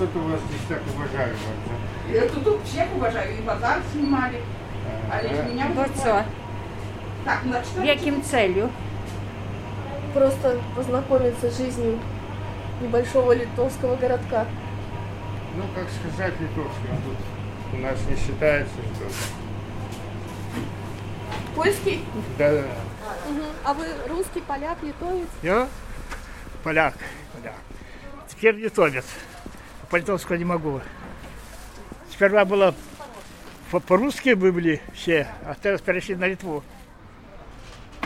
что-то вас здесь так уважаю вообще. Я тут, тут всех уважаю, и базар снимали. А лишь меня Бо що? Так, на что? Яким целью? Просто познакомиться с жизнью небольшого литовского городка. Ну, как сказать литовский, он тут у нас не считается что Польский? Да, А вы русский, поляк, литовец? Я поляк, поляк. Теперь литовец. По-литовски не могу. Сперва было по- по-русски были все, а teraz перешли на Литву.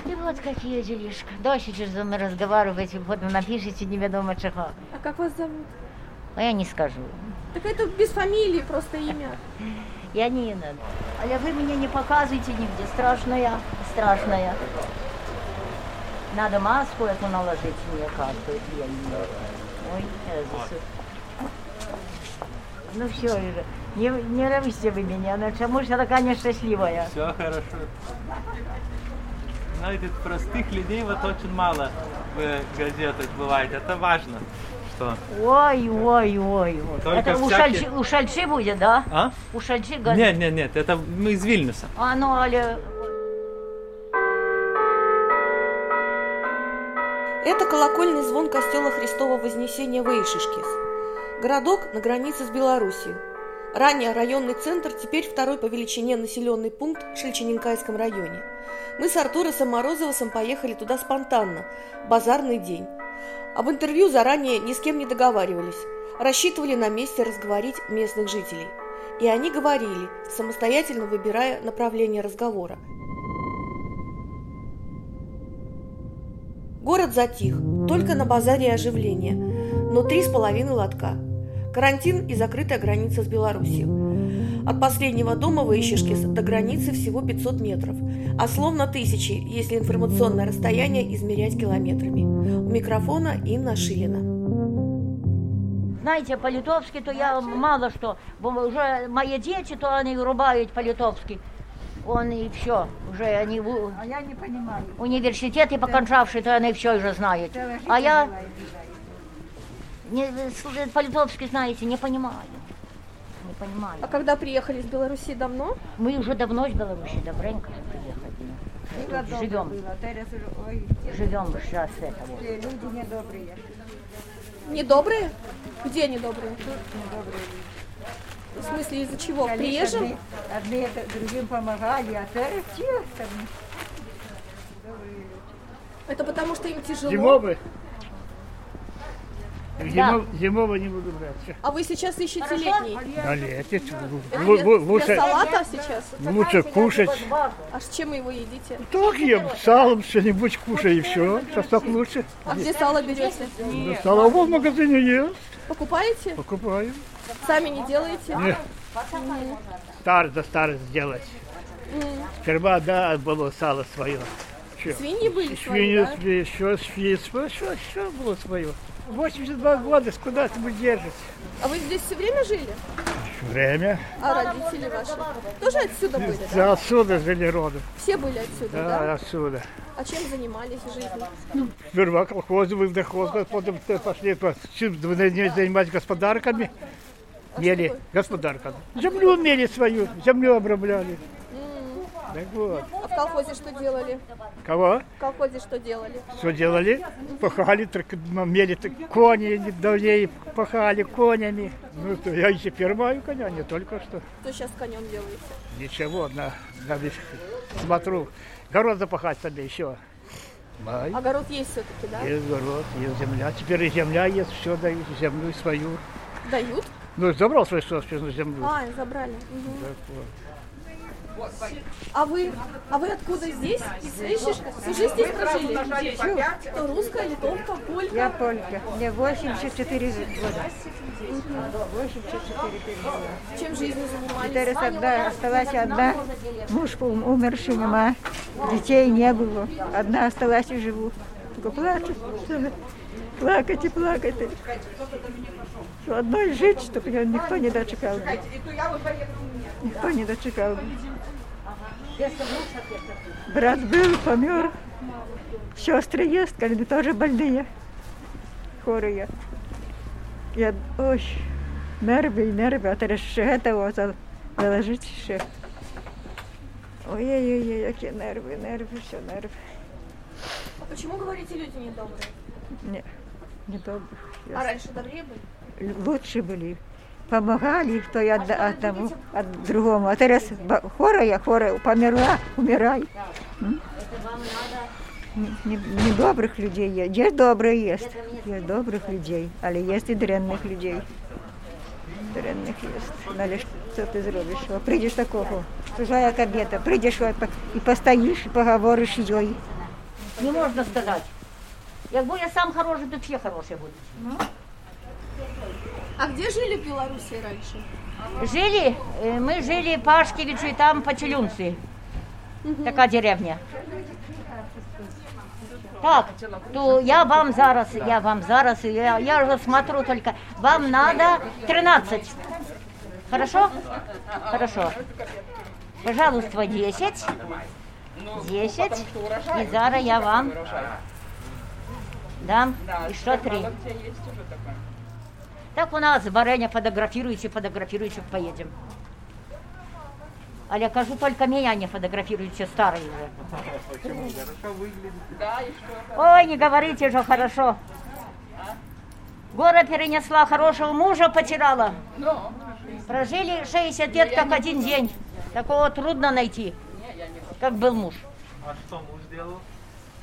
И вот какие делишки. Дальше через мы разговариваете, потом напишите неведомо чего. А как вас зовут? А я не скажу. Так это без фамилии, просто имя. Я не надо. Але вы меня не показывайте нигде. Страшная, страшная. Надо маску эту наложить мне как-то. Ой, Иисус. Ну все. Не, не равите вы меня. Ну чему ж я такая несчастливая? Все хорошо. Знаете, простых людей вот очень мало в газетах бывает. Это важно, что... Ой, ой, ой. ой. Только Это у, всякие- Шальчи, у Шальчи будет, да? А? У Шальчи газ- Нет, нет, нет, это мы из Вильнюса. А ну, але Это колокольный звон костела Христова Вознесения в Эйшишкес. Городок на границе с Белоруссией. Ранее районный центр, теперь второй по величине населенный пункт в Шельченинкайском районе. Мы с Артуросом Морозовосом поехали туда спонтанно, базарный день. Об интервью заранее ни с кем не договаривались. Рассчитывали на месте разговорить местных жителей. И они говорили, самостоятельно выбирая направление разговора. Город затих, только на базаре оживление, но три с половиной лотка. Карантин и закрытая граница с Белоруссией. От последнего дома в Ищешке до границы всего 500 метров, а словно тысячи, если информационное расстояние измерять километрами. У микрофона Инна Шилина. знаете, по-литовски, то я мало что. Бо уже мои дети, то они рубают по-литовски. Он и все. Уже они в А я не понимаю. университеты покончавшие, то они все уже знают. А я не, с- по-литовски, знаете, не понимаю. Не понимаю. А когда приехали из Беларуси давно? Мы уже давно из Беларуси, добренько приехали. Тут живем, живем сейчас это вот. люди недобрые. Недобрые? Где недобрые? В смысле, из-за чего? Приезжим? Одни, одни это другим помогали, а там. Это потому что им тяжело. Зимовы. Зимов, зимовы не буду брать. Всё. А вы сейчас ищете летний? На лете. Это Лу- для, лу- для Лучше, салата сейчас? лучше кушать. А с чем вы его едите? Так ем, салом что-нибудь кушай и все. Сейчас так лучше. А где сало берете? Да, Сало в магазине есть. Покупаете? Покупаем. Сами не делаете? Не. Старость за старость сделать. Сперва, да, было сало свое. Чё? Свиньи были свои, Свиньи, да? еще свиньи, что, что было свое? 82 года, с куда ты будешь держать? А вы здесь все время жили? Время. А родители ваши? Тоже отсюда были, да? Да, отсюда жили родом. Все были отсюда, Да, да? отсюда. А чем занимались в жизни? Сперва колхоз был, дохоз, потом т- пошли по- чем занимать господарками. А Мели, вы? господарками. Землю мели свою, землю обрабляли. Так вот. А в колхозе что делали? Кого? В колхозе что делали? Что делали? Пахали, только мели так, кони давнее, пахали конями. Ну, то я и теперь маю коня, не только что. Что сейчас с конем делаете? Ничего, на, на смотрю. Город запахать себе еще. Май. Огород есть все-таки, да? Есть город, есть земля. Теперь и земля есть, все дают, землю свою. Дают? Ну, забрал свою собственную землю. А, забрали. Мгм. Так вот. А вы, а вы откуда здесь? Из Ищешка? Всю жизнь здесь прожили? Что, русская, литовка, полька? Я полька. Мне 84 года. 84 года. Чем жизнью занимались? Одна, осталась одна. Муж ум- умерший, нема. Детей не было. Одна осталась и живу. Только плачу. Плакать и плакать. Что одной жить, чтобы я никто не дочекал. Никто не дочекал. Брат был, помер. Сестры есть, они тоже больные. Хорые. Я, ой, Нерви, нерви, а teraz ще того за- заложить ще. Ой-ой-ой, які нерви, нерви, все нерви. А почему, говорите, люди недобрые? Не, не добре. А раньше добрее были? Лучше были Помогали, кто и от, одному, от другому. А teraz ба- хворая, хворая, померла, умирай. М? Н- Не, не добрых людей є. Є добрі є. Є добрих людей, але є і дрянних людей. Дрянних є. Але що ти зробиш? О, Прийдеш такого, чужая кабета, прийдеш о, по- і постоїш, і поговориш з їй. Не можна сказати. Якби я сам хороший, то всі хороші будуть. А где жили в Беларуси раньше? Жили, э, мы жили по Ашкевичу и там по Челюнцы. Такая деревня. Так, то я вам зараз, я вам зараз, я, я уже смотрю только, вам надо 13. Хорошо? Хорошо. Пожалуйста, 10. 10. И зараз я вам дам еще 3. Так у нас варенье фотографируйте, фотографируйте, поедем. А я кажу, только меня не фотографируйте, старые уже. Ой, не говорите же хорошо. Гора перенесла, хорошего мужа потеряла. Прожили 60 лет, как один день. Такого трудно найти, как был муж. А что муж делал?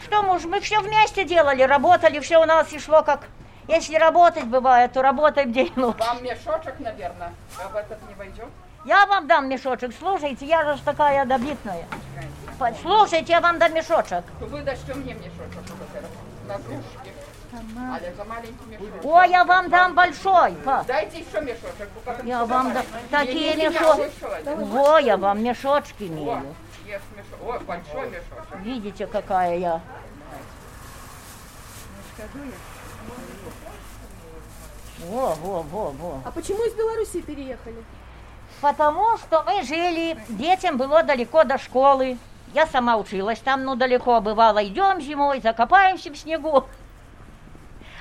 Что, муж, мы все вместе делали, работали, все у нас и шло как... Если работать бывает, то работаем день ночь. Вам мешочек, наверное, об этот не войдет? Я вам дам мешочек, слушайте, я же такая добитная. По- Слушайте, я вам дам мешочек. Вы дашьте мне мешочек, на кружке. Ой, я вам дам большой. па. Дайте еще мешочек. Я вам дам такие мешочки. один. Во, я вам мешочки О, имею. Ой, большой мешочек. Видите, какая я. Во, во, во, во. А почему из Беларуси переехали? Потому что мы жили, детям было далеко до школы. Я сама училась там, ну далеко бывало. Идем зимой, закопаемся в снегу.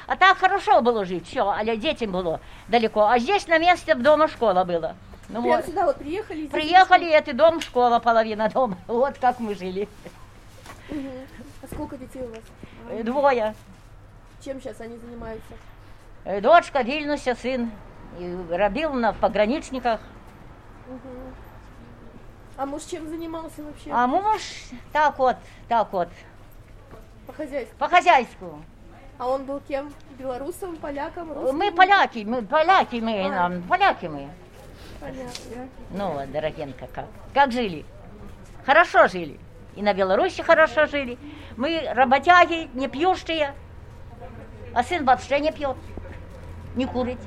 А так хорошо было жить, все, але детям было далеко. А здесь на месте дома школа была. Ну Прям вот. сюда вот приехали? и здесь Приехали, это дом, школа, половина дома. Вот как мы жили. Мгм. А сколько детей у вас? Двое. Чем сейчас они занимаются? Э, Дочка Вильнуся, сын. И Робил на пограничниках. А муж чем занимался вообще? А муж так вот, так вот, По хозяйству. по хозяйству. А он был кем? Белорусом, поляком, русским? Мы поляки, мы поляки, мы, А. нам, поляки мы. Понятно. Ну, вот, Дорогенко, как? Как жили? Хорошо жили. И на Беларуси хорошо жили. Мы работяги, не пьющие. А сын вообще не пьет, не курит.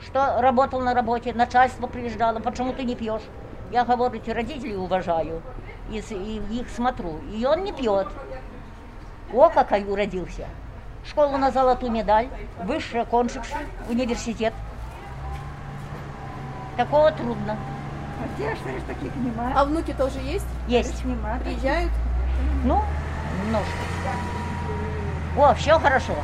Что работал на работе, начальство приезжало, почему ты не пьешь? Я говорю, эти родителей уважаю и, и их смотрю. И он не пьет. О, какой уродился. Школу на золотую медаль, высшее кончивший, университет. Такого трудно. А ж ж таких нема. А внуки тоже есть? Есть. Нема. Приезжают? Ну, немножко. О, все хорошо.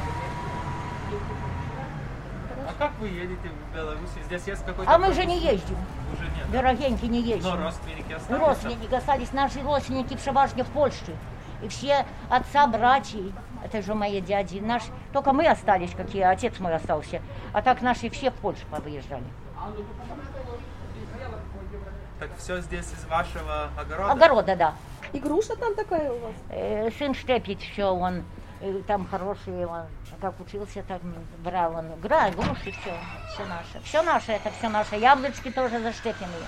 А как вы едете в Беларусь? Здесь есть какой-то... А мы же не ездим. Уже нет. Дорогенький, не ездим. Но родственники Ну, остались? родственники остались, наши родственники преважно в Польше. И все отца, братья, это же мои дяди, наш, только мы остались, какие, отец мой остался. А так наши все в Польшу повыезжали. Так все здесь из вашего огорода? Огорода, да. И груша там такая у вас? Э, сын штепит все, он э, там хороший, он как учился, так брал он. Гра, груши, все, все наше. Все наше, это все наше. Яблочки тоже заштепенные.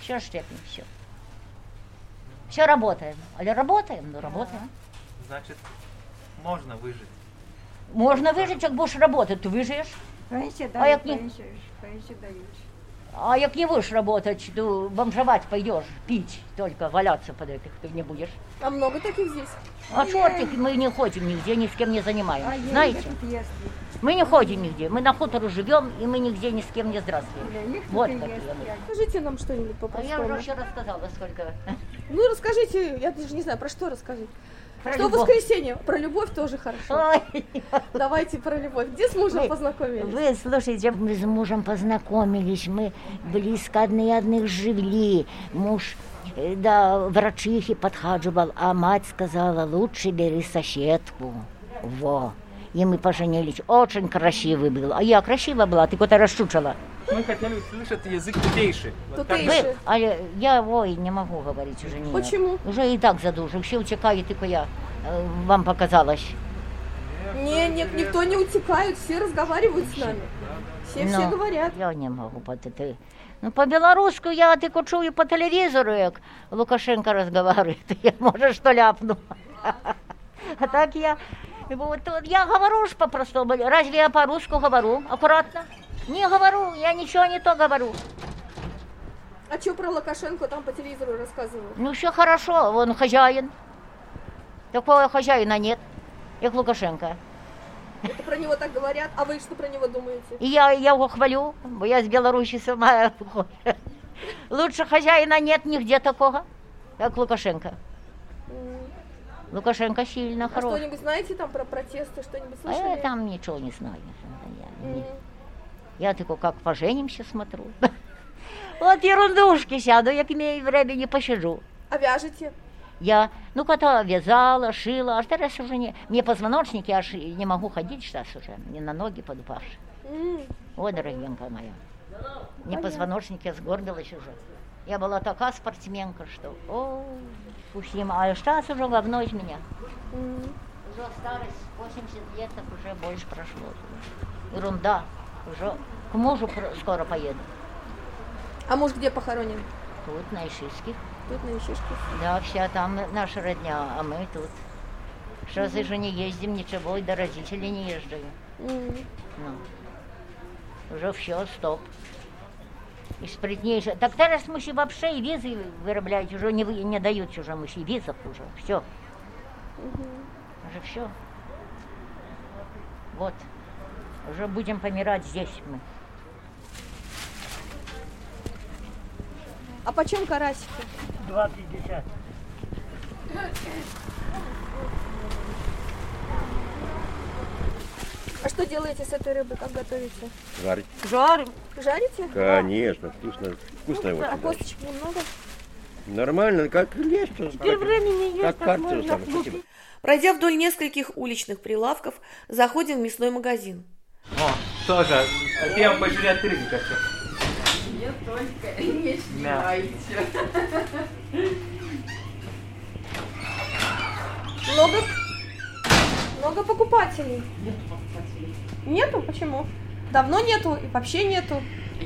Все штепим, все. Все работаем. Але работаем, ну работаем. Значит, можно выжить. Можно выжить, как будешь работать, ты выживешь. Пенсія А дають, як ні? пенсію, ж, пенсію дають. А як не будешь работать, то бомжевать пойдешь, пить только, валяться под этих ты не будешь. А много таких здесь? А чертик, мы не ходим нигде, ни с кем не занимаемся. А є, Знаете? тут є. Мы не ходим нигде, мы на хутору живем, и мы нигде ни с кем не здравствуем. Для них Вот тут і какие є. мы. Скажите нам что-нибудь А я по-простому. уже все рассказала, сколько. Ну, расскажите, я даже не знаю, про что рассказать. Про Что любовь. воскресенье? Про любовь тоже хорошо. Ой, Давайте про любовь. Где с мужем Вы- познакомились? Вы слушайте, мы с мужем познакомились, мы близко одни одних жили. Муж э, до врачихи подхаживал, а мать сказала, лучше бери соседку. Во И мы поженились. Очень красивый был. А я красивая была, ты куда расчучала. Мы хотели услышать язык тутейший. Вот как- Тутейший. Вы, а я, я, ой, не могу говорить уже нет. Почему? Уже и так задушил. Все утекает, только я. э, Вам показалось. Не, не, никто не утекает, все разговаривают с нами. Все, все Ну, говорят. Я не могу по это. Ну, по-белорусски я тільки чую по телевізору, як Лукашенко розмовляє, то я, може, що ляпну. А так я, вот, вот я говорю ж по-простому. Разве я по-русски говорю аккуратно? Не говорю, я ничего не то говорю. А что про Лукашенко там по телевизору рассказывают? Ну, все хорошо, он хозяин. Такого хозяина нет, як Лукашенко. Это про него так говорят, а вы что про него думаете? И я, я его хвалю, бо я з Білорусі сама. Лучше хозяина нет нигде такого, как Лукашенко. Лукашенко сильно А хорош. что-нибудь знаете там про протесты, что-нибудь А я слышали? там ничего не знаю. Я, М, не- я только как поженимся смотрю. Вот ерундушки сяду, як имею времени, посижу. А вяжете? Я, ну, когда вязала, шила, а сейчас уже не... Мне позвоночники, аж не могу ходить сейчас уже, мне на ноги подупавши. М, Ой, дорогенькая моя. Мне позвоночник, я сгорбилась уже. Я была такая спортсменка, что... О, пустим. А сейчас уже говно из меня. Уже старость, 80 лет, так уже больше прошло. Ерунда. Уже к мужу скоро поеду. А муж где похоронен? Тут, на Ишишских. Тут на Ищишке. Да, вся там наша родня, а мы тут. Сейчас же не ездим ничего, и до родителей не езжу. М. Ну, уже все, стоп. И спрятнейше. Так teraz musi вообще и визы выраблять, уже не, вы- не дают уже мужи визов уже, все. Уже все. Вот. Уже будем помирать здесь мы. А почем карасики? 2,50. А что делаете с этой рыбой, как готовите? Жарить. Жарим. Жарите? Конечно, вкусно. Вкусно А очень. косточек немного? Нормально, как лещ. Теперь времени Как карцер там. спасибо. Пройдя вдоль нескольких уличных прилавков, заходим в мясной магазин. О, тоже. Хотел пожрать рыбу хочу. Да. Много? Много покупателей. Нету покупателей. Нету? Почему? Давно нету и вообще нету.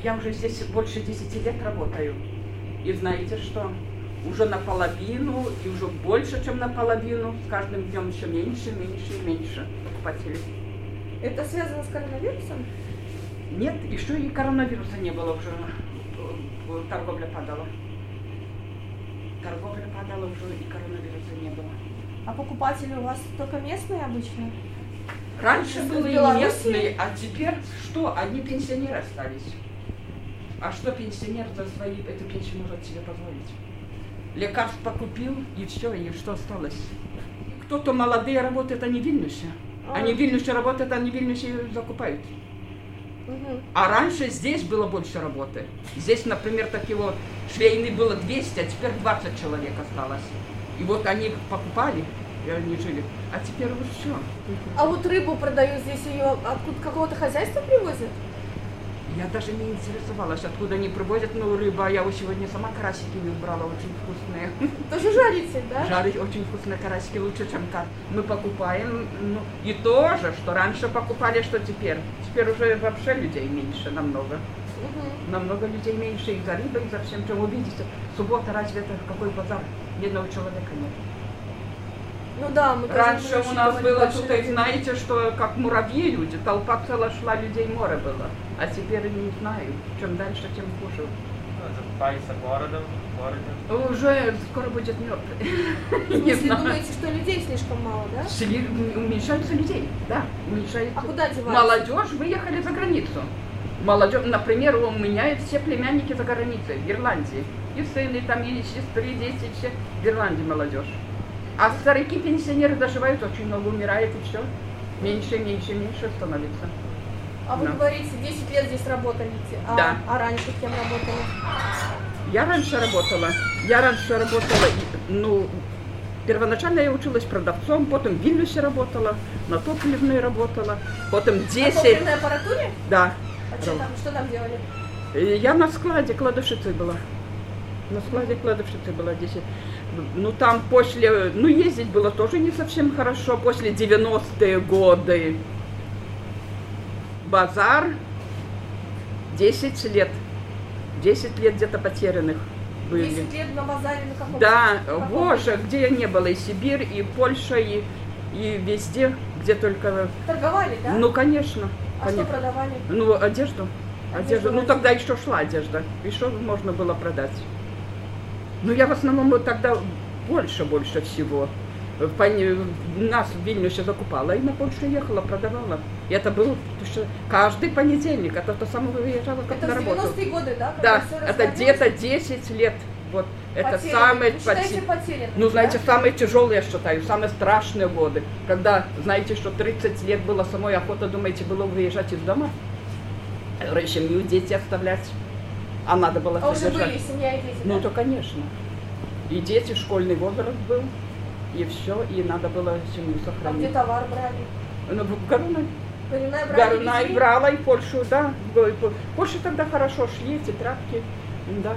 Я уже здесь больше 10 лет работаю. И знаете что? Уже наполовину, и уже больше, чем наполовину, с каждым днем все меньше, меньше и меньше покупателей. Это связано с коронавирусом? Нет, еще и коронавируса не было уже. э, Торговля падала. Торговля падала уже, и коронавируса не было. А покупатели у вас только местные обычно? Раньше были местные, а теперь что? Одни пенсионеры остались. А что пенсионер за свои эту пенсию может себе позволить? Лекарств покупил, и все, и что осталось? Кто-то молодые работают, они в Вильнюсе. Они в Вильнюсе работают, они в Вильнюсе закупают. А раньше здесь было больше работы. Здесь, например, такого швейный было 200, а теперь 20 человек осталось. И вот они покупали, и они жили. А теперь вот все. А вот рыбу продают здесь ее откуда какого-то хозяйства привозят? Я даже не интересовалась, откуда они привозят, ну, рыба. Я вот сегодня сама карасики брала, очень вкусные. Тоже жарите, да? Жарить очень вкусные карасики, лучше, чем кар. Мы покупаем, ну, и тоже, что раньше покупали, что теперь. Теперь уже вообще людей меньше намного. Мгм. Намного людей меньше и за рыбой, и за всем, чем вы видите. Суббота, разве это какой базар? Ни одного человека нет. Ну да, мы тоже Раньше у нас было людей. знаете, что как муравьи люди, толпа целая шла, людей море было. А теперь не знаю, чем дальше, тем хуже. Закупайся городом, городом. Уже скоро будет мертвый. Знаю. думаете, что людей слишком мало, да? Сли- Уменьшаются людей, да, уменьшается. А куда деваются? Молодежь выехали за границу. Молодежь, например, у меня все племянники за границей, в Ирландии. И сыны там, и сестры, дети, все в Ирландии молодежь. А старики, пенсионеры доживают очень много, умирает и все. Меньше, меньше, меньше становится. А вы Да. говорите, 10 лет здесь работали, а, Да. а раньше кем работали? Я раньше работала. Я раньше работала, ну, первоначально я училась продавцом, потом в Вильнюсе работала, на топливной работала, потом На 10, топливной аппаратуре? да. А что там, что там делали? Э, Я на складе кладовщицей была. На складе кладовщицей была 10. Ну там после, ну ездить было тоже не совсем хорошо, после 90-е годы. Базар 10 лет. 10 лет где-то потерянных были. 10 лет на базаре на каком Да, каком- боже, где я не была, и Сибирь, и Польша, и, и везде, где только... Торговали, да? Ну, конечно. а что конечно. продавали? Ну, одежду. Одежду Одежду. Ну, тогда еще шла одежда. Что можно было продать? Ну, я в основном вот тогда больше-больше всего. В Пани- Нас в Вильнюсе закупала и на Польшу ехала, продавала. И это было каждый понедельник. Это то самое выезжала как Это на работу. 90-е годы, да? Да, это где-то 10 лет. Вот это Потеряно. самые Вы считаете, поте- потеряно, Ну, знаете, да? самые тяжелые, я считаю, самые страшные годы. Когда, знаете, что 30 лет было самой охота, думаете, было выезжать из дома? Семью, дети оставлять. А надо было А уже были семья и дети, Ну, да? то, конечно. И дети, школьный возраст был. И все, и надо было семью А где сохранить. товар брали? Ну, в Горунай везли? брала и Польшу, да. Польша тогда хорошо шли, тетрадки. Да.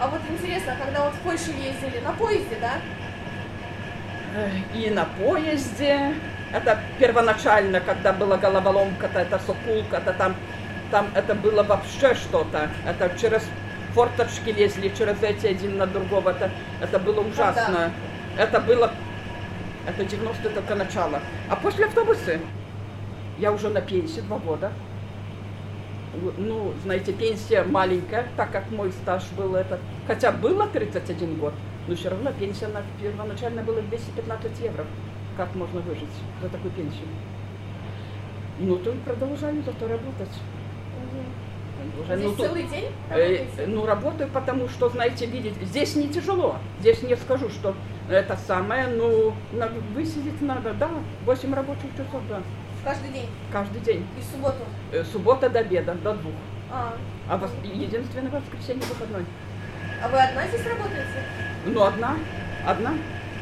А вот интересно, когда вот в Польшу ездили, на поезде, да? и на поезде. Это первоначально, когда была головоломка-то, это Сокулка-то там, там это было вообще что-то. Это через форточки лезли, через эти один на другого. Это, это было ужасно. Это было, это 90 только начало. А после автобусы, я уже на пенсии два года. Ну, знаете, пенсия маленькая, так как мой стаж был этот. Хотя было 31 год, но все равно пенсия на, первоначально была 215 евро. Как можно выжить за такую пенсию? Ну, то и продолжаю зато работать. Уже, Здесь ну, целый день Э, ну, работаю, потому что, знаете, видеть, здесь не тяжело. Здесь не скажу, что это самое, ну, на, высидеть надо, да, 8 рабочих часов, да, Каждый день? каждый день. И субботу? Э, суббота до обеда, до двух. А, А вос- единственное воскресенье выходной. а вы одна здесь работаете? Ну, одна, одна,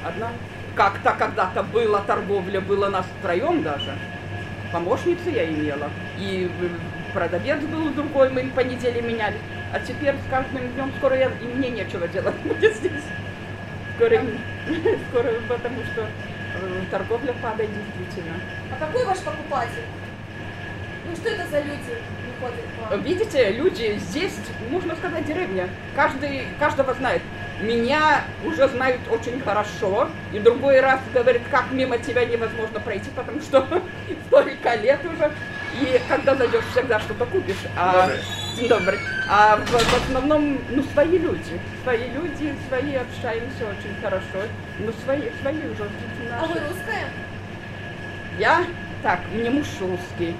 одна. Как-то когда-то была торговля, было нас втроем даже. Помощницу я имела. И э, продавец был другой, мы по неделе меняли. А теперь с каждым днем скоро я, и мне нечего делать будет здесь. Скоро, скоро потому что э, торговля падает действительно. А какой ваш покупатель? Ну что это за люди вам? Видите, люди здесь, можно сказать, деревня. Каждый, каждого знает. Меня уже знают очень хорошо. И другой раз говорит, как мимо тебя невозможно пройти, потому что столько лет уже. И когда зайдешь, всегда что-то купишь. А, День добрый. А в, в основном, ну, свои люди. Свои люди, свои общаемся очень хорошо. Ну, свои, свои уже. А наши. вы русская? Я? Так, мне муж русский.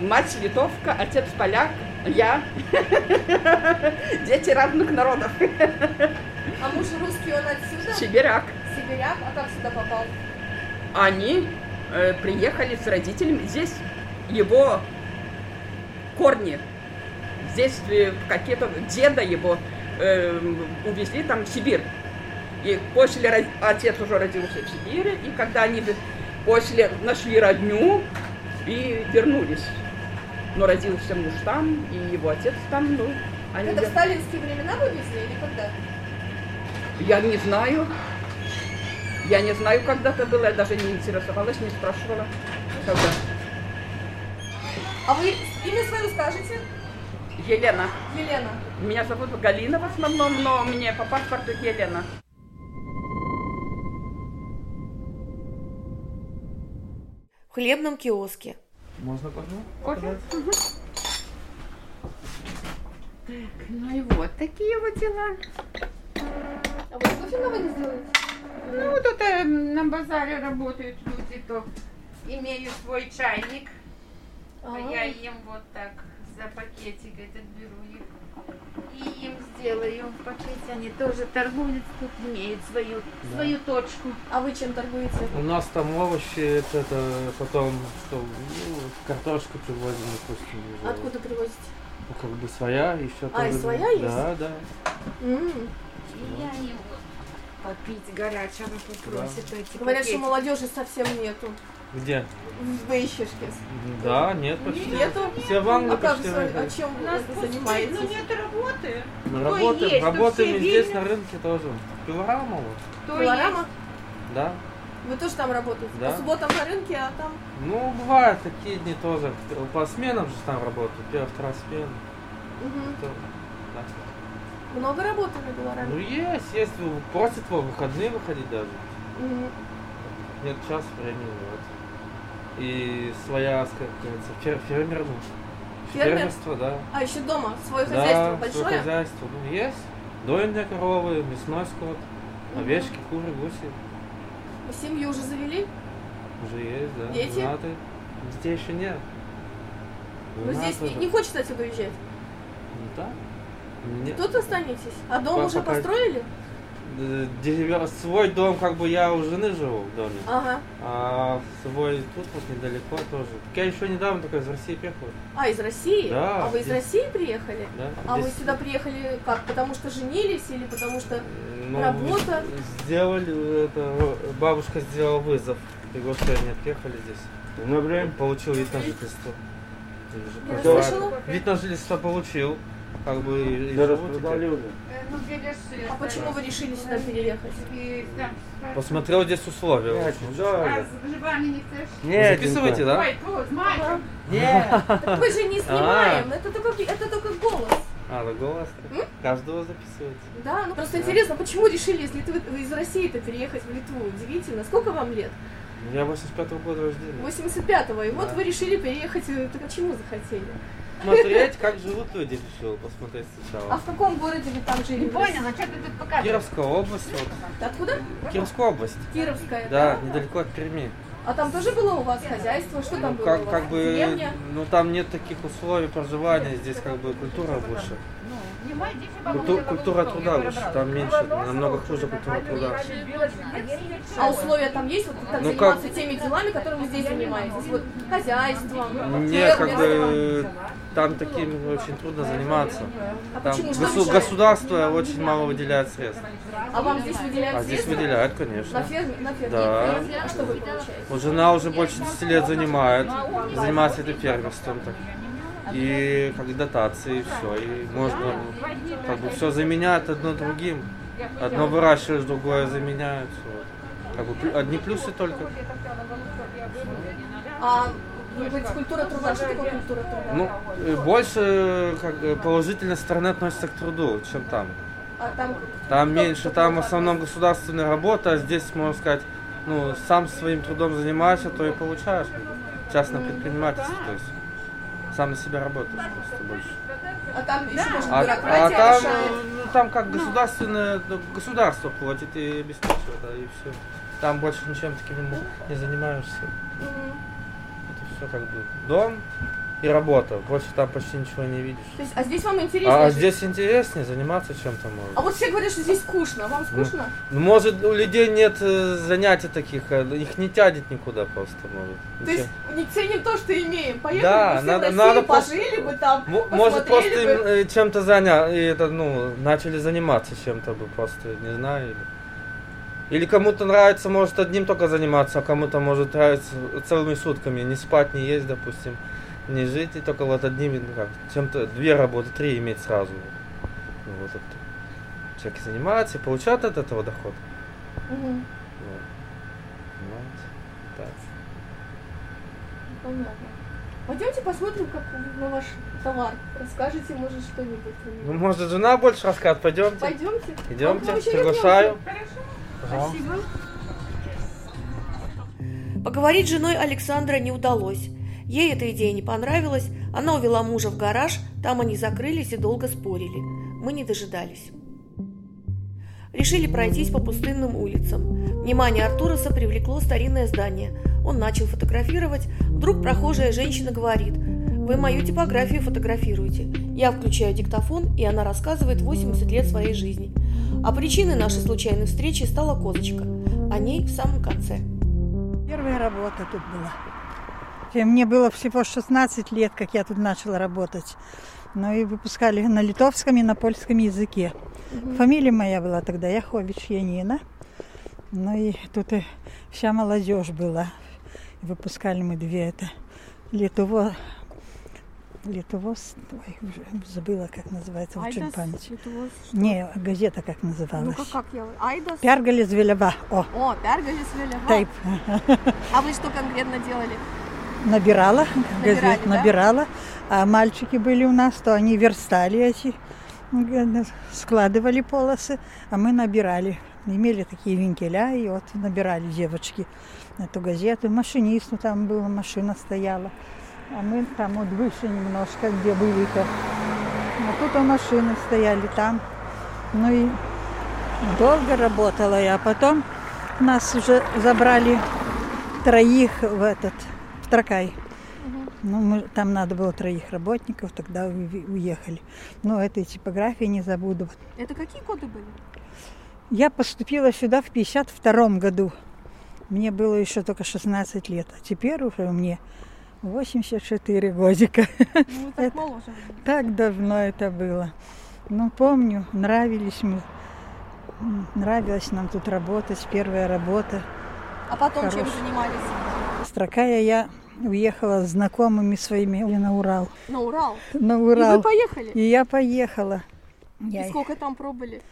Мать литовка, отец поляк, я. Дети разных народов. А муж русский, он отсюда? Сибиряк. Сибиряк? А как сюда попал? Они э, приехали с родителями. Здесь его корни. Здесь э, какие-то деда его э, увезли там в Сибирь. И после отец уже родился в Сибири, и когда они после нашли родню и вернулись. Но родился муж там, и его отец там, ну, они Это в сталинские времена вывезли или когда? Я не знаю. Я не знаю, когда это было, я даже не интересовалась, не спрашивала. Когда. А вы имя свое скажете? Елена. Елена. Меня зовут Галина в основном, но мне по паспорту Елена. В хлебном киоске. Можно кофе? Кофе? Так, ну и вот такие вот дела. А вы кофе новый не сделаете? Ну, тут э, на базаре работают люди, то имею свой чайник. А Я им вот так за пакетик этот беру их. И им сделаю пакетик. они тоже торгуют, тут имеют свою, Да. свою точку. А вы чем торгуете? У нас там овощи, это, это потом что, ну, картошку привозим, допустим. уже. Откуда привозите? Ну, как бы своя, еще А, и своя есть? Да, да. М. И я им попить горячего попросит. эти Говорят, что пакетики. молодежи совсем нету Где? в Вейщишке. Да, нет, почти. Нету? Все в Англии А как почти выехали. а чем У нас вы занимаетесь? Ну нет работы. Мы То работаем, есть, работаем здесь видно. на рынке тоже. Пилорама вот. То Пилорама? Да. Вы тоже там работаете? Да. По субботам на рынке, а там... Ну, бывают такие дни тоже. По сменам же там работают. Первая, вторая смена. То- да. Много работы на Ну, Пилораме? есть, есть. Просят во выходные выходить даже. Мгм. Нет час времени, вот. И своя, как говорится, фер, фермер, ну, Фермер? фермерство, да. А еще дома свое да, хозяйство свое большое? хозяйство, ну, есть. Дойные коровы, мясной скот, Мгм. овечки, куры, гуси. Вы семью уже завели? Уже есть, да. Дети? Женаты. Детей еще нет. Вы Жена здесь не, не хочется отсюда уезжать? Ну, да. Нет. Тут останетесь? А дом Пока- уже пока- построили? Э, деревя- Свой дом, как бы я у жены живу в доме. Ага. А свой тут вот недалеко тоже. Так я еще недавно только из России приехал. А, из России? Да, А вы из здесь- России приехали? Да. А вы Здесь, сюда приехали как? Потому что женились или потому что ну, работа? Сделали это, бабушка сделала вызов. Приглашение, приехали здесь. Ну, блин. Получил вид на жительство. Я. Вид на жительство получил. Как бы и, Да. Э, ну, перешли. А почему вы решили сюда переехать? И там, Посмотрел здесь условия. Нет, очень. да. а? Нет, Записывайте, да? Ой. Нет. Так мы же не снимаем, это только, это только голос. А, да голос. М? Каждого записывается. Да, ну просто интересно, почему решили из, Литвы, из России-то переехать в Литву? Удивительно. Сколько вам лет? Ну, Я 85 года рождения. 85-го. И вот вы решили переехать. э, Так почему захотели? Смотреть, как живут люди, решил посмотреть А сначала. в каком городе вы там жили? Не понял, а что ты тут показываешь? Кировская область, вот. Откуда? Кировская область. Кировская. Да, недалеко от Перми. А там тоже было у вас хозяйство? Что там Ну, было у как, вас? как бы, Деревня? ну там нет таких условий проживания, здесь как бы культура выше. Культу- культура труда выше, там меньше, намного хуже культура труда. А условия там есть? Вот так Ну, заниматься как- теми делами, которыми вы здесь занимаетесь? Вот хозяйством, Нет, как бы там таким очень трудно заниматься. А Там почему госу- государство очень мало выделяет средств. А вам здесь выделяют А здесь выделяют, На конечно. ферме? На ферме? Да. А что вы получаете? Вот жена уже больше 10 лет занимает, занимается этим фермерством. Так. И как дотации, и все. И можно как бы все заменяет одно другим. Одно выращиваешь, другое заменяется. Вот. Как бы одни плюсы только. А говорите, культура труда. Что такое культура труда? Ну, э, больше как, бы, положительной стороны относится к труду, чем там. А там Там меньше, там в основном государственная работа, а здесь, можно сказать, ну, сам своим трудом занимаешься, то и получаешь. Частное предпринимательство, то есть. Сам на себя работаешь просто больше. А там еще может А, а там, ну, там как государственное, ну, государство платит и обеспечивает, да, и все. Там больше ничем таким не- занимаешься. Мгм. Это все как бы дом и работа. Больше там почти ничего не видишь. То есть, а здесь вам интересно А жить? здесь интереснее заниматься чем-то А можно. вот все говорят, что здесь скучно. Вам скучно? Ну, может, у людей нет э, занятий таких, э, их не тянет никуда просто, может. То есть не ценим то, что имеем. Поехали Да, бы надо- в Россию, надо пожили бы там, Может, просто бы. э, чем-то заняться, и это, ну, начали заниматься чем-то бы, просто, не знаю. Или, или кому-то нравится, может, одним только заниматься, а кому-то может нравиться целыми сутками, не спать, не есть, допустим, не жить, и только вот одним, ну, как, чем-то, две работы, три иметь сразу. Ну, вот это. Человек занимается и получает от этого доход. Мгм. Вот. Понимаете? Так. Понятно. Пойдемте посмотрим, как на ваш товар. Расскажите, может, что-нибудь. Ну, может, жена больше расскажет, пойдемте. Пойдемте. Идемте, приглашаю. Пожалуйста. Спасибо. Поговорить с женой Александра не удалось. Ей эта идея не понравилась, она увела мужа в гараж, там они закрылись и долго спорили. Мы не дожидались. Решили пройтись по пустынным улицам. Внимание Артураса привлекло старинное здание. Он начал фотографировать. Вдруг прохожая женщина говорит, Вы мою типографию фотографируете. Я включаю диктофон, и она рассказывает 80 лет своей жизни. А причиной нашей случайной встречи стала козочка. О ней в самом конце. Первая работа тут была. Мне было всего 16 лет, как я тут начала работать. Ну и выпускали на литовском и на польском языке. Угу. Фамилия моя была тогда Яхович Янина. Ну и тут и вся молодежь была. Выпускали мы две это. Литово... Литовоз... Ой, уже забыла, как называется, очень память. Литовоз, Не, газета как называлась. Ну как я? Айдас? Пергалис Велева. О, О, Пергалис Велева. Тайп. А вы что конкретно делали? Набирала, Набирали, газет да? набирала. А мальчики были у нас, то они верстали эти, складывали полосы, а мы набирали. Имели такие венкеля, и вот набирали девочки эту газету. Машинисту там была, машина стояла. А мы там вот выше немножко, где были-то. А тут у машины стояли там. Ну и долго работала я. А потом нас уже забрали троих в этот, в Тракай. Ну, мы, там надо было троих работников, тогда уехали. Но этой типографии не забуду. Это какие годы были? Я поступила сюда в 52 году. Мне было еще только 16 лет. А теперь уже мне 84 годика. Ну, так Это- моложе. Так давно это было. Ну, помню, нравились мы. Нравилось нам тут работать, первая работа. А потом чем Хорош. занимались? Строкая я уехала с знакомыми своими на Урал. На Урал. На И Урал. вы поехали? И я поехала. И Я сколько там пробыли?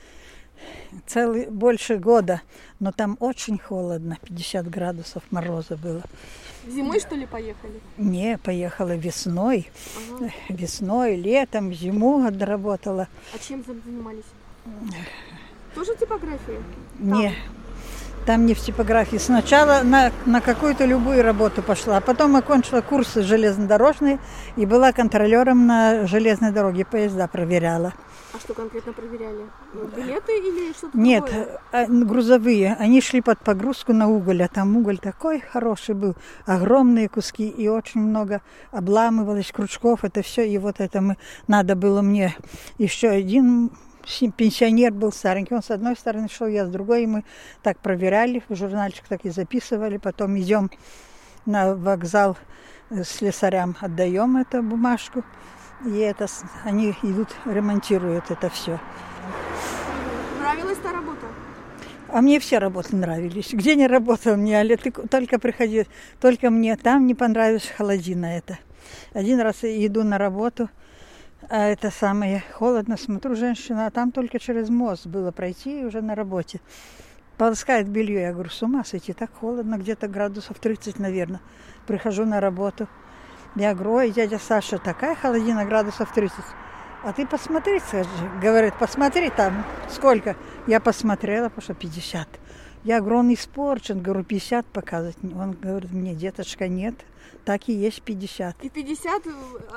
целый больше года, но там очень холодно, 50 градусов мороза было. Зимой, что ли, поехали? Не, поехала весной, Ага. весной, летом, зиму отработала. А чем за- занимались? Тоже типографией? Не, там не в типографии. Сначала на, на какую-то любую работу пошла, а потом окончила курсы железнодорожные и была контролером на железной дороге, поезда проверяла. А что конкретно проверяли? Билеты или что-то Нет, другое? а, грузовые. Они шли под погрузку на уголь, а там уголь такой хороший был, огромные куски и очень много обламывалось крючков. Это все, и вот это мы надо было мне еще один пенсионер был старенький, он с одной стороны шел, я с другой, и мы так проверяли, в журнальчик так и записывали, потом идем на вокзал э, слесарям, отдаем эту бумажку, и это, они идут, ремонтируют это все. Нравилась та работа? А мне все работы нравились. Где не работал мне, але ты только приходи, только мне там не понравилась холодина это. Один раз иду на работу, а это самое холодно, смотрю, женщина, а там только через мост было пройти и уже на работе. Полоскает белье, я говорю, с ума сойти, так холодно, где-то градусов 30, наверное. Прихожу на работу, я говорю, ой, дядя Саша, такая холодина, градусов 30. А ты посмотри, скажи. Говорит, посмотри там, сколько. Я посмотрела, потому что 50. Я говорю, он испорчен, говорю, 50 показывать. Он говорит, мне, деточка, нет, так и есть 50. И 50 э,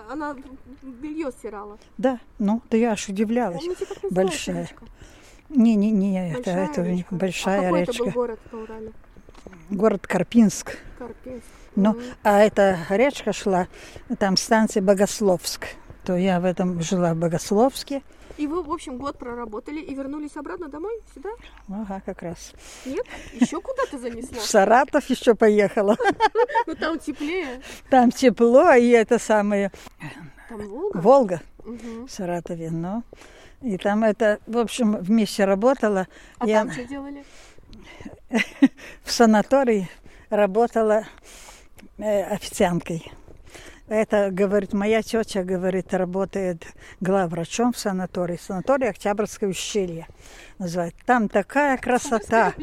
она белье стирала. Да, ну, да я аж удивлялась. Помните, как Большая. Не-не-не, это, Большая это речка. большая а какой речка. это был город на Урале? Город Карпинск. Карпинск. Ну, Мгм. а эта речка шла, там станция Богословск. То я в этом жила в Богословске. И вы, в общем, год проработали и вернулись обратно домой, сюда? Ага, как раз. Нет? Еще куда-то занесло? В Саратов еще поехала. Ну там теплее. Там тепло, и это самое Там Волга? Волга в Саратове, ну. И там это, в общем, вместе работала. А Я там что делали? в санатории работала э, официанткой. Это, говорит, моя тетя, говорит, работает главврачом в санатории. Санаторий Октябрьское ущелье называют. Там такая красота.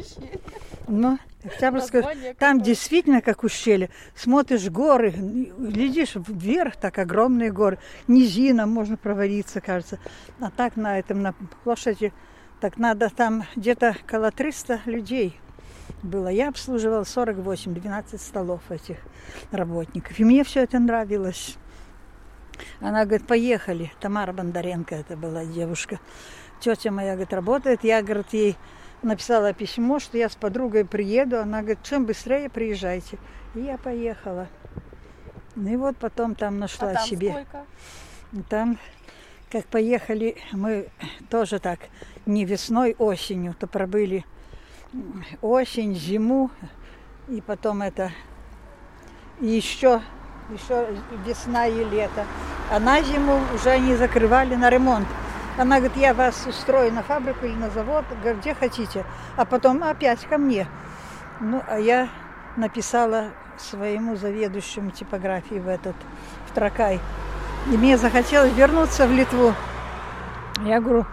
Ну, Октябрьское, там действительно как ущелье. Смотришь горы, глядишь вверх, так огромные горы. Низина, можно провалиться, кажется. А так на этом, на площади, так надо там где-то около 300 людей было. Я обслуживала 48, 12 столов этих работников. И мне все это нравилось. Она говорит, поехали. Тамара Бондаренко это была девушка. Тетя моя, говорит, работает. Я, говорит, ей написала письмо, что я с подругой приеду. Она говорит, чем быстрее приезжайте. И я поехала. Ну и вот потом там нашла а там себе. сколько? Там, как поехали, мы тоже так не весной, осенью, то пробыли осень, зиму, и потом это и еще, еще весна и лето. А на зиму уже они закрывали на ремонт. Она говорит, я вас устрою на фабрику или на завод, где хотите. А потом опять ко мне. Ну, а я написала своему заведующему типографии в этот, в Тракай. И мне захотелось вернуться в Литву. Я говорю,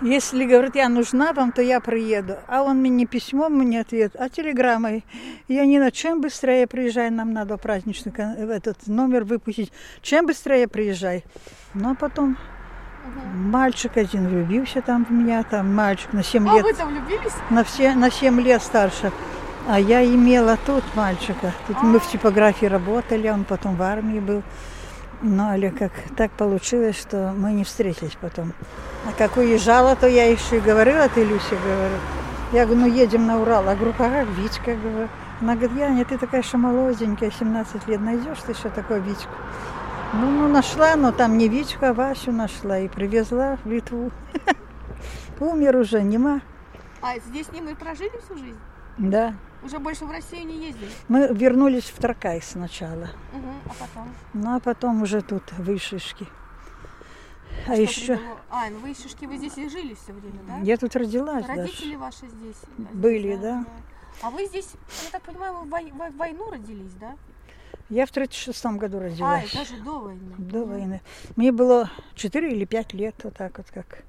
если, говорит, я нужна вам, то я приеду. А он мне не письмом мне ответ, а телеграммой. Я не на чем быстрее приезжай, нам надо праздничный кон- этот номер выпустить. Чем быстрее приезжай. Ну, а потом мальчик один влюбился там в меня, там мальчик на 7 А лет. вы-то влюбились? На, все, на 7 лет старше. А я имела тут мальчика. Тут мы в типографии работали, он потом в армии был. Ну, але как так получилось, что мы не встретились потом. А как уезжала, то я еще и говорила, ты, Люся, говорю. Я говорю, ну едем на Урал. А говорю, как Витька, говорю. Она говорит, Яня, ты такая еще молоденькая, 17 лет, найдешь ты еще такой Витьку? Ну, ну, нашла, но там не Витьку, а Васю нашла и привезла в Литву. Умер уже, нема. А здесь с ним и прожили всю жизнь? Да. Уже больше в Россию не ездили? Мы вернулись в Таркай сначала. Угу. А потом? Ну, а потом уже тут, в Ишишке. А Что еще привело? А, ну вы вы здесь и жили все время, да? я тут родилась Родители даже. ваши здесь? да, Были, здесь, да. А вы здесь, я так понимаю, вы в вой- в войну родились, да? Я в 36 году А, родилась. и даже до войны. До войны. Мне было 4 или 5 лет, вот так вот, как.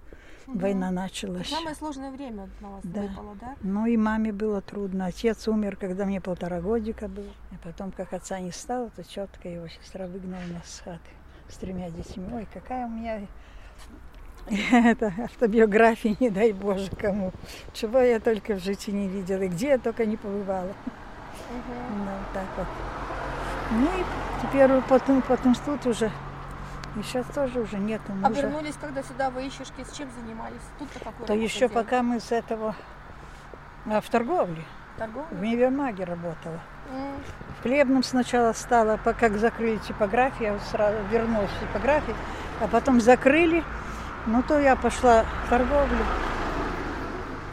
Война началась. Самое сложное время на вас Да. выпало, да? Ну и маме было трудно. Отец умер, когда мне полтора годика было. И потом, как отца не стало, то четко его сестра выгнала нас с хаты с тремя детьми. Ой, какая у меня это автобиография, не дай Боже кому. Чего я только в жизни не видела, и где я только не побывала. Ну, так вот. Ну и теперь потом, потом тут уже, и сейчас тоже уже нету А мужа. вернулись, когда сюда вы ищешки, с чем занимались? Тут-то какой То еще делали? пока мы с этого а, в торговле, в Торговля? универмаге работала. М, В хлебном сначала стала, как закрыли типографию, я сразу вернулась в типографию, а потом закрыли, ну то я пошла в торговлю.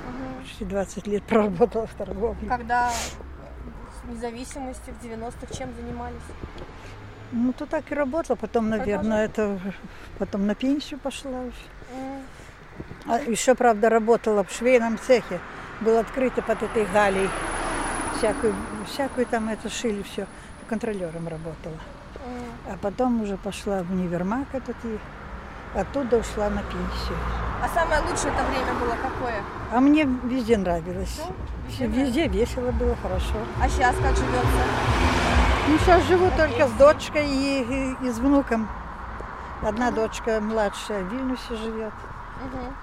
мгм. Почти 20 лет проработала в торговле. Когда с независимости в 90-х чем занимались? Ну то так и работала, потом, наверное, это потом на пенсию пошла уже. А еще, правда, работала в швейном цехе. Было открыто под этой галей. Всякую, всякую там это шили все. Контролером работала. А потом уже пошла в универмаг этот и оттуда ушла на пенсию. А самое лучшее это время было какое? А мне везде нравилось. Ну, везде Везде весело было, хорошо. А сейчас как живется? Ну, сейчас живу только с дочкой и, и- и с внуком. Одна дочка младшая в Вильнюсе живет. Мгм.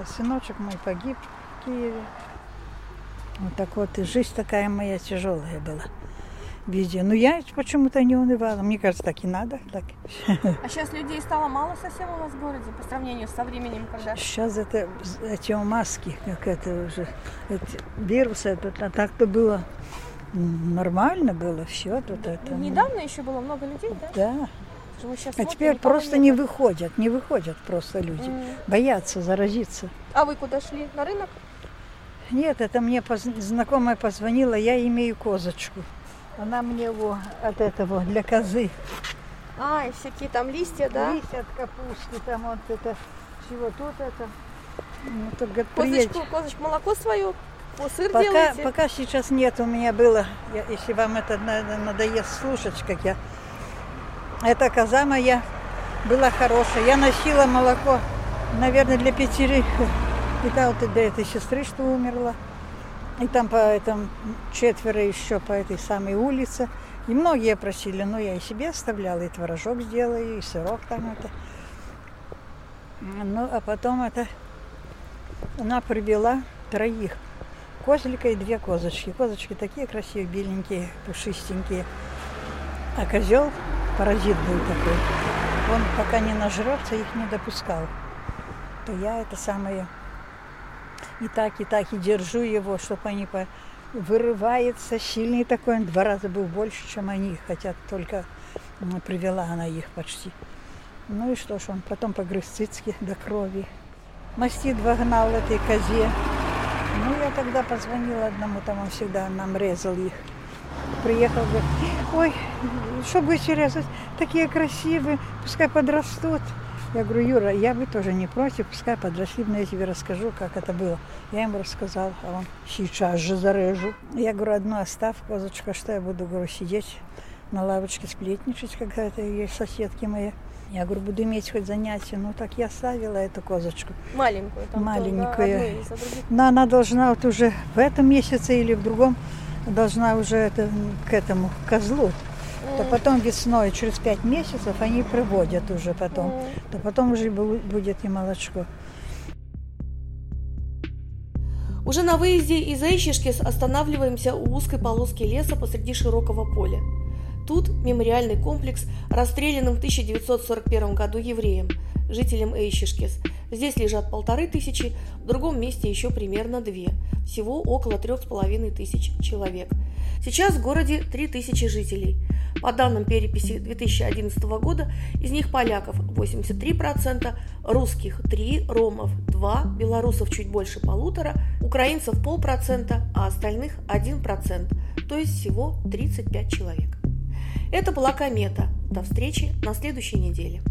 А сыночек мой погиб в Киеве. Вот так вот, и жизнь такая моя тяжелая была. Везде. Но я почему-то не унывала. Мне кажется, так и надо. Так. А сейчас людей стало мало совсем у вас в городе по сравнению со временем, когда... Сейчас это эти маски, как это уже, эти вирусы, это, так-то было нормально было все тут это. ну, Недавно еще было много людей, да? Да. А смотрим, теперь просто не выходят, не выходят просто люди. М. Боятся заразиться. А вы куда шли? На рынок? Нет, это мне поз- знакомая позвонила, я имею козочку. Она мне его от этого для козы. А, и всякие там листья, да? Листья от капусты, там вот это, всего тут это. Ну, так, говорит, приедь. Козочку, козочку, молоко свое, о, сыр Пока, делаете? пока сейчас нет, у меня было, я- если вам это на- надоест слушать, как я. Эта коза моя была хорошая. Я носила молоко, наверное, для пятерых. И та вот для этой сестры, что умерла. И там по этому четверо еще по этой самой улице. И многие просили, но я и себе оставляла, и творожок сделаю, и сырок там это. Ну, а потом это она привела троих. Козлика и две козочки. Козочки такие красивые, беленькие, пушистенькие. А козел паразит был такой. Он пока не нажрется, их не допускал. То я это самое и так, и так, и держу его, чтобы они по... вырывается, сильный такой, он два раза был больше, чем они, хотят только привела она их почти. Ну и что ж, он потом погрыз цицки до крови. Мастит вогнал этой козе. Ну, я тогда позвонила одному, там он всегда нам резал их. Приехал, говорит, ой, что будете резать? Такие красивые, пускай подрастут. Я говорю, Юра, я бы тоже не против, пускай подросли, но я тебе расскажу, как это было. Я ему рассказал, а он сейчас же зарежу. Я говорю, одну оставь, козочка, что я буду, говорю, сидеть на лавочке сплетничать, когда это есть соседки мои. Я говорю, буду иметь хоть занятие. Ну так я ставила эту козочку. Маленькую. Там Маленькую. Но она должна вот уже в этом месяце или в другом должна уже это, к этому козлу. Mm. То потом весной, через пять месяцев, они приводят уже потом. Mm. То потом уже будет и молочко. Уже на выезде из Эйщишкис останавливаемся у узкой полоски леса посреди широкого поля. Тут мемориальный комплекс расстрелянным в 1941 году евреям, жителям Эйщишкес. Здесь лежат полторы тысячи, в другом месте еще примерно две. Всего около трех с половиной тысяч человек. Сейчас в городе три тысячи жителей. По данным переписи 2011 года, из них поляков 83%, русских 3, ромов 2, белорусов чуть больше полутора, украинцев полпроцента, а остальных 1%, то есть всего 35 человек. Это была комета. До встречи на следующей неделе.